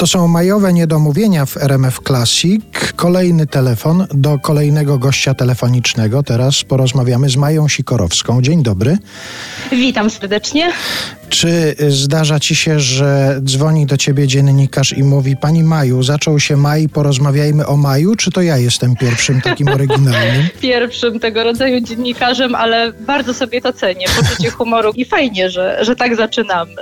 To są majowe niedomówienia w RMF Classic. Kolejny telefon do kolejnego gościa telefonicznego. Teraz porozmawiamy z Mają Sikorowską. Dzień dobry. Witam serdecznie. Czy zdarza ci się, że dzwoni do ciebie dziennikarz i mówi: Pani Maju, zaczął się maj, porozmawiajmy o maju? Czy to ja jestem pierwszym takim oryginalnym? Pierwszym tego rodzaju dziennikarzem, ale bardzo sobie to cenię. Poczucie humoru i fajnie, że, że tak zaczynamy.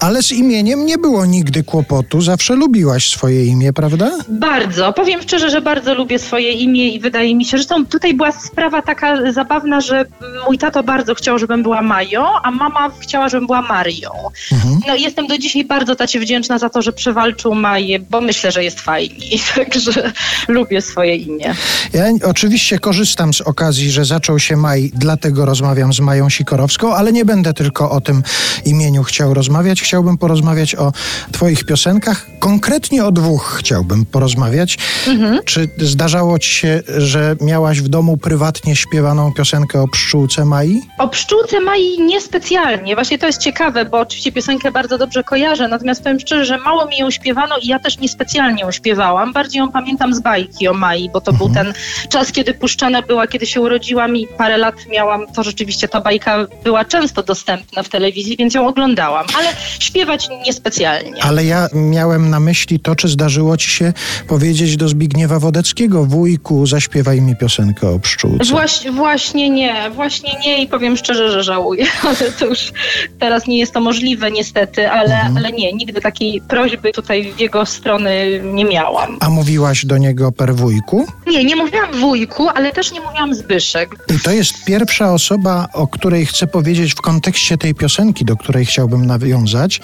Ale z imieniem nie było nigdy kłopotu. Zawsze lubiłaś swoje imię, prawda? Bardzo. Powiem szczerze, że bardzo lubię swoje imię i wydaje mi się, że zresztą tutaj była sprawa taka zabawna, że mój tato bardzo chciał, żebym była Mają, a mama chciała, żebym była Marią. Mhm. No jestem do dzisiaj bardzo tacie wdzięczna za to, że przewalczył Maję, bo myślę, że jest fajnie. Także lubię swoje imię. Ja oczywiście korzystam z okazji, że zaczął się maj, dlatego rozmawiam z Mają Sikorowską, ale nie będę tylko o tym imieniu chciał rozmawiać. Chciałbym porozmawiać o twoich piosenkach. Konkretnie o dwóch chciałbym porozmawiać. Mhm. Czy zdarzało ci się, że miałaś w domu prywatnie śpiewaną piosenkę o pszczółce Mai? O pszczółce Mai niespecjalnie. Właśnie to jest ciekawe, bo oczywiście piosenkę bardzo dobrze kojarzę, natomiast powiem szczerze, że mało mi ją śpiewano i ja też niespecjalnie ją śpiewałam. Bardziej ją pamiętam z bajki o Mai, bo to mhm. był ten czas, kiedy puszczana była, kiedy się urodziłam i parę lat miałam, to rzeczywiście ta bajka była często dostępna w telewizji, więc ją oglądałam, ale śpiewać niespecjalnie. Ale ja miałem na myśli to, czy zdarzyło ci się powiedzieć do Zbigniewa Wodeckiego, wujku, zaśpiewaj mi piosenkę o pszczółce. Właśnie, właśnie nie, właśnie nie i powiem szczerze, że żałuję, ale to już teraz nie jest to możliwe niestety, ale, mhm. ale nie, nigdy takiej prośby tutaj w jego strony nie miałam. A mówiłaś do niego per wujku? Nie, nie mówiłam wujku, ale też nie mówiłam Zbyszek. I to jest pierwsza osoba, o której chcę powiedzieć w kontekście tej piosenki, do której chciałbym nawiązać.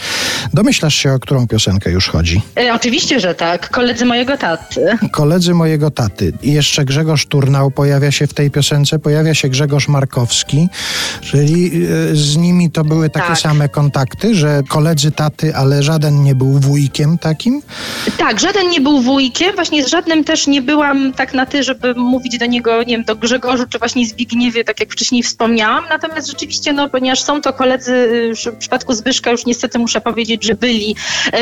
Domyślasz się, o którą piosenkę już chodzi? E, oczywiście, że tak. Koledzy mojego taty. Koledzy mojego taty. I jeszcze Grzegorz Turnał pojawia się w tej piosence, pojawia się Grzegorz Markowski, czyli e, z nimi to były takie tak. same kontakty, że koledzy taty, ale żaden nie był wujkiem takim? Tak, żaden nie był wujkiem, właśnie z żadnym też nie byłam tak na ty, żeby mówić do niego, nie wiem, do Grzegorzu, czy właśnie Zbigniewie, tak jak wcześniej wspomniałam. Natomiast rzeczywiście, no, ponieważ są to koledzy, y, w przypadku Zbyszka już niestety muszę powiedzieć, że byli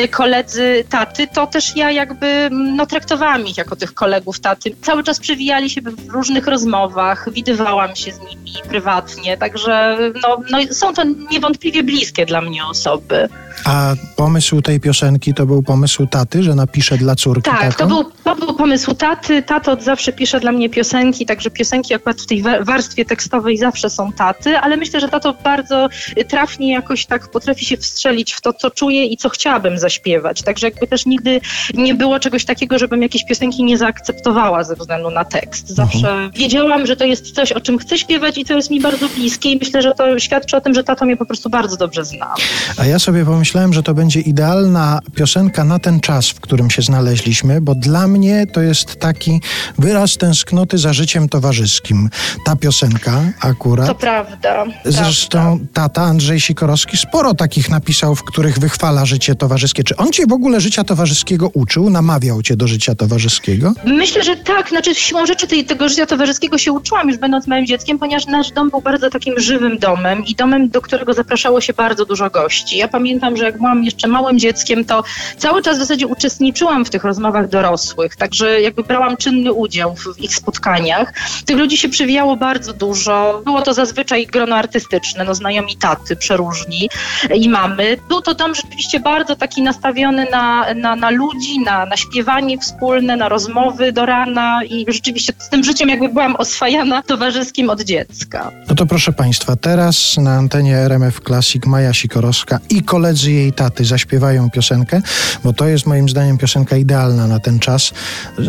y, koledzy taty, to też ja jakby mm, no, traktowałam ich jako tych kolegów taty. Cały czas przewijali się w różnych rozmowach, widywałam się z nimi prywatnie, także no, no, są to niewątpliwie bliskie dla mnie osoby. A pomysł tej piosenki to był pomysł taty, że napisze dla córki Tak, to był, to był pomysł taty. Tato od zawsze pisze dla mnie piosenki, także piosenki akurat w tej warstwie tekstowej zawsze są taty, ale myślę, że tato bardzo trafnie jakoś tak potrafi się wstrzelić w to, co czuję i co chciałabym zaśpiewać. Także jakby też nigdy nie było czegoś takiego, żebym jakieś piosenki nie zaakceptowała ze względu na tekst. Zawsze mhm. wiedziałam, że to jest coś, o czym chcę śpiewać i to jest mi bardzo bliskie i myślę, że to świadczy o tym, że tato mnie po prostu bardzo dobrze zna. A ja sobie pomyślałem, że to będzie idealna piosenka na ten czas, w którym się znaleźliśmy, bo dla mnie to jest taki wyraz tęsknoty za życiem towarzyskim. Ta piosenka akurat. To prawda. Zresztą prawda. tata Andrzej Sikorowski sporo takich napisał, w których wychwala życie towarzyskie. Czy on cię w ogóle życia towarzyskiego uczył? Namawiał cię do życia towarzyskiego? Myślę, że tak. Znaczy siłą rzeczy tej, tego życia towarzyskiego się uczyłam już będąc małym dzieckiem, ponieważ nasz dom był bardzo takim żywym domem i domem, do którego zapraszało się bardzo dużo gości. Ja pamiętam, że jak byłam jeszcze małym dzieckiem, to cały czas w zasadzie uczestniczyłam w tych rozmowach dorosłych, także jakby brałam czynny udział w ich spotkaniach. Tych ludzi się przewijało bardzo dużo. Było to zazwyczaj grono artystyczne, no znajomi taty, przeróżni i mamy. Był to dom rzeczywiście bardzo taki nastawiony na, na, na ludzi, na, na śpiewanie wspólne, na rozmowy do rana i rzeczywiście z tym życiem jakby byłam oswajana towarzyskim od dziecka. No to proszę Państwa, teraz na antenie RMF Classic Maja Sikorowska i koledzy jej taty zaśpiewają piosenkę, bo to jest moim zdaniem piosenka idealna na ten czas,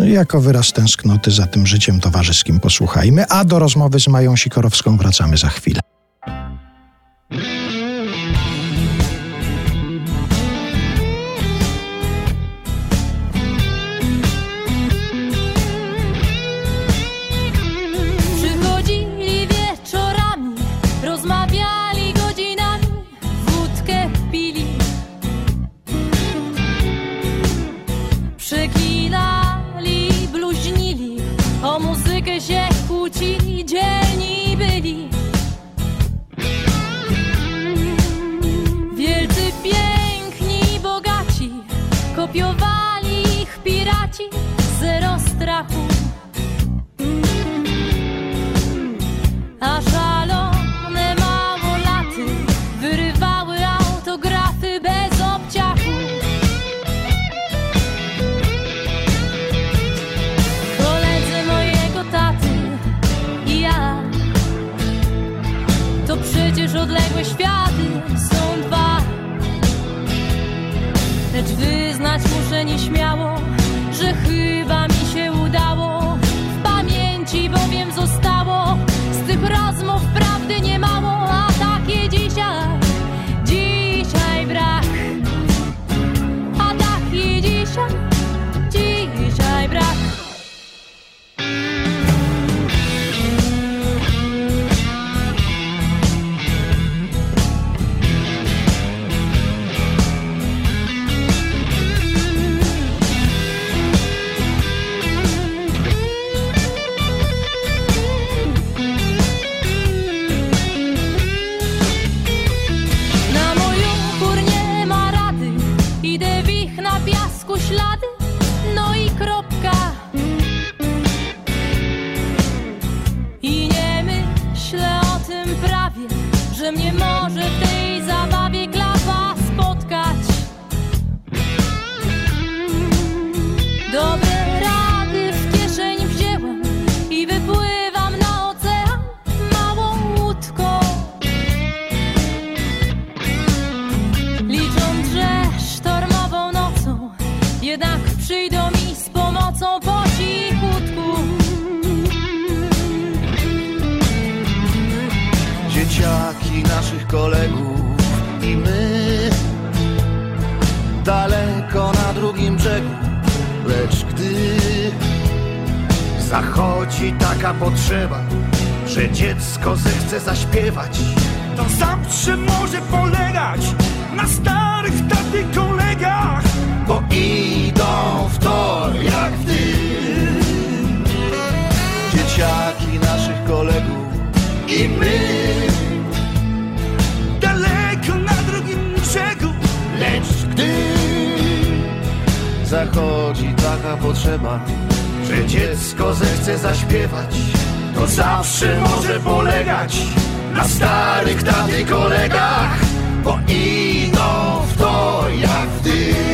jako wyraz tęsknoty za tym życiem towarzyskim. Posłuchajmy, a do rozmowy z Mają Sikorowską wracamy za chwilę. śmierci, zero strachu. A szalone małolaty wyrywały autografy bez obciachu. Koledzy mojego taty i ja to przecież odległe światy są dwa. Lecz wyznać muszę nieśmiało że naszych kolegów i my. Daleko na drugim brzegu Lecz gdy zachodzi taka potrzeba Że dziecko zechce zaśpiewać To zawsze może polegać na starych taty kolegach Bo idą w to jak ty Dzieciaki naszych kolegów i my potrzeba, że dziecko zechce zaśpiewać, to zawsze może polegać na starych taty kolegach, bo idą w to jak ty.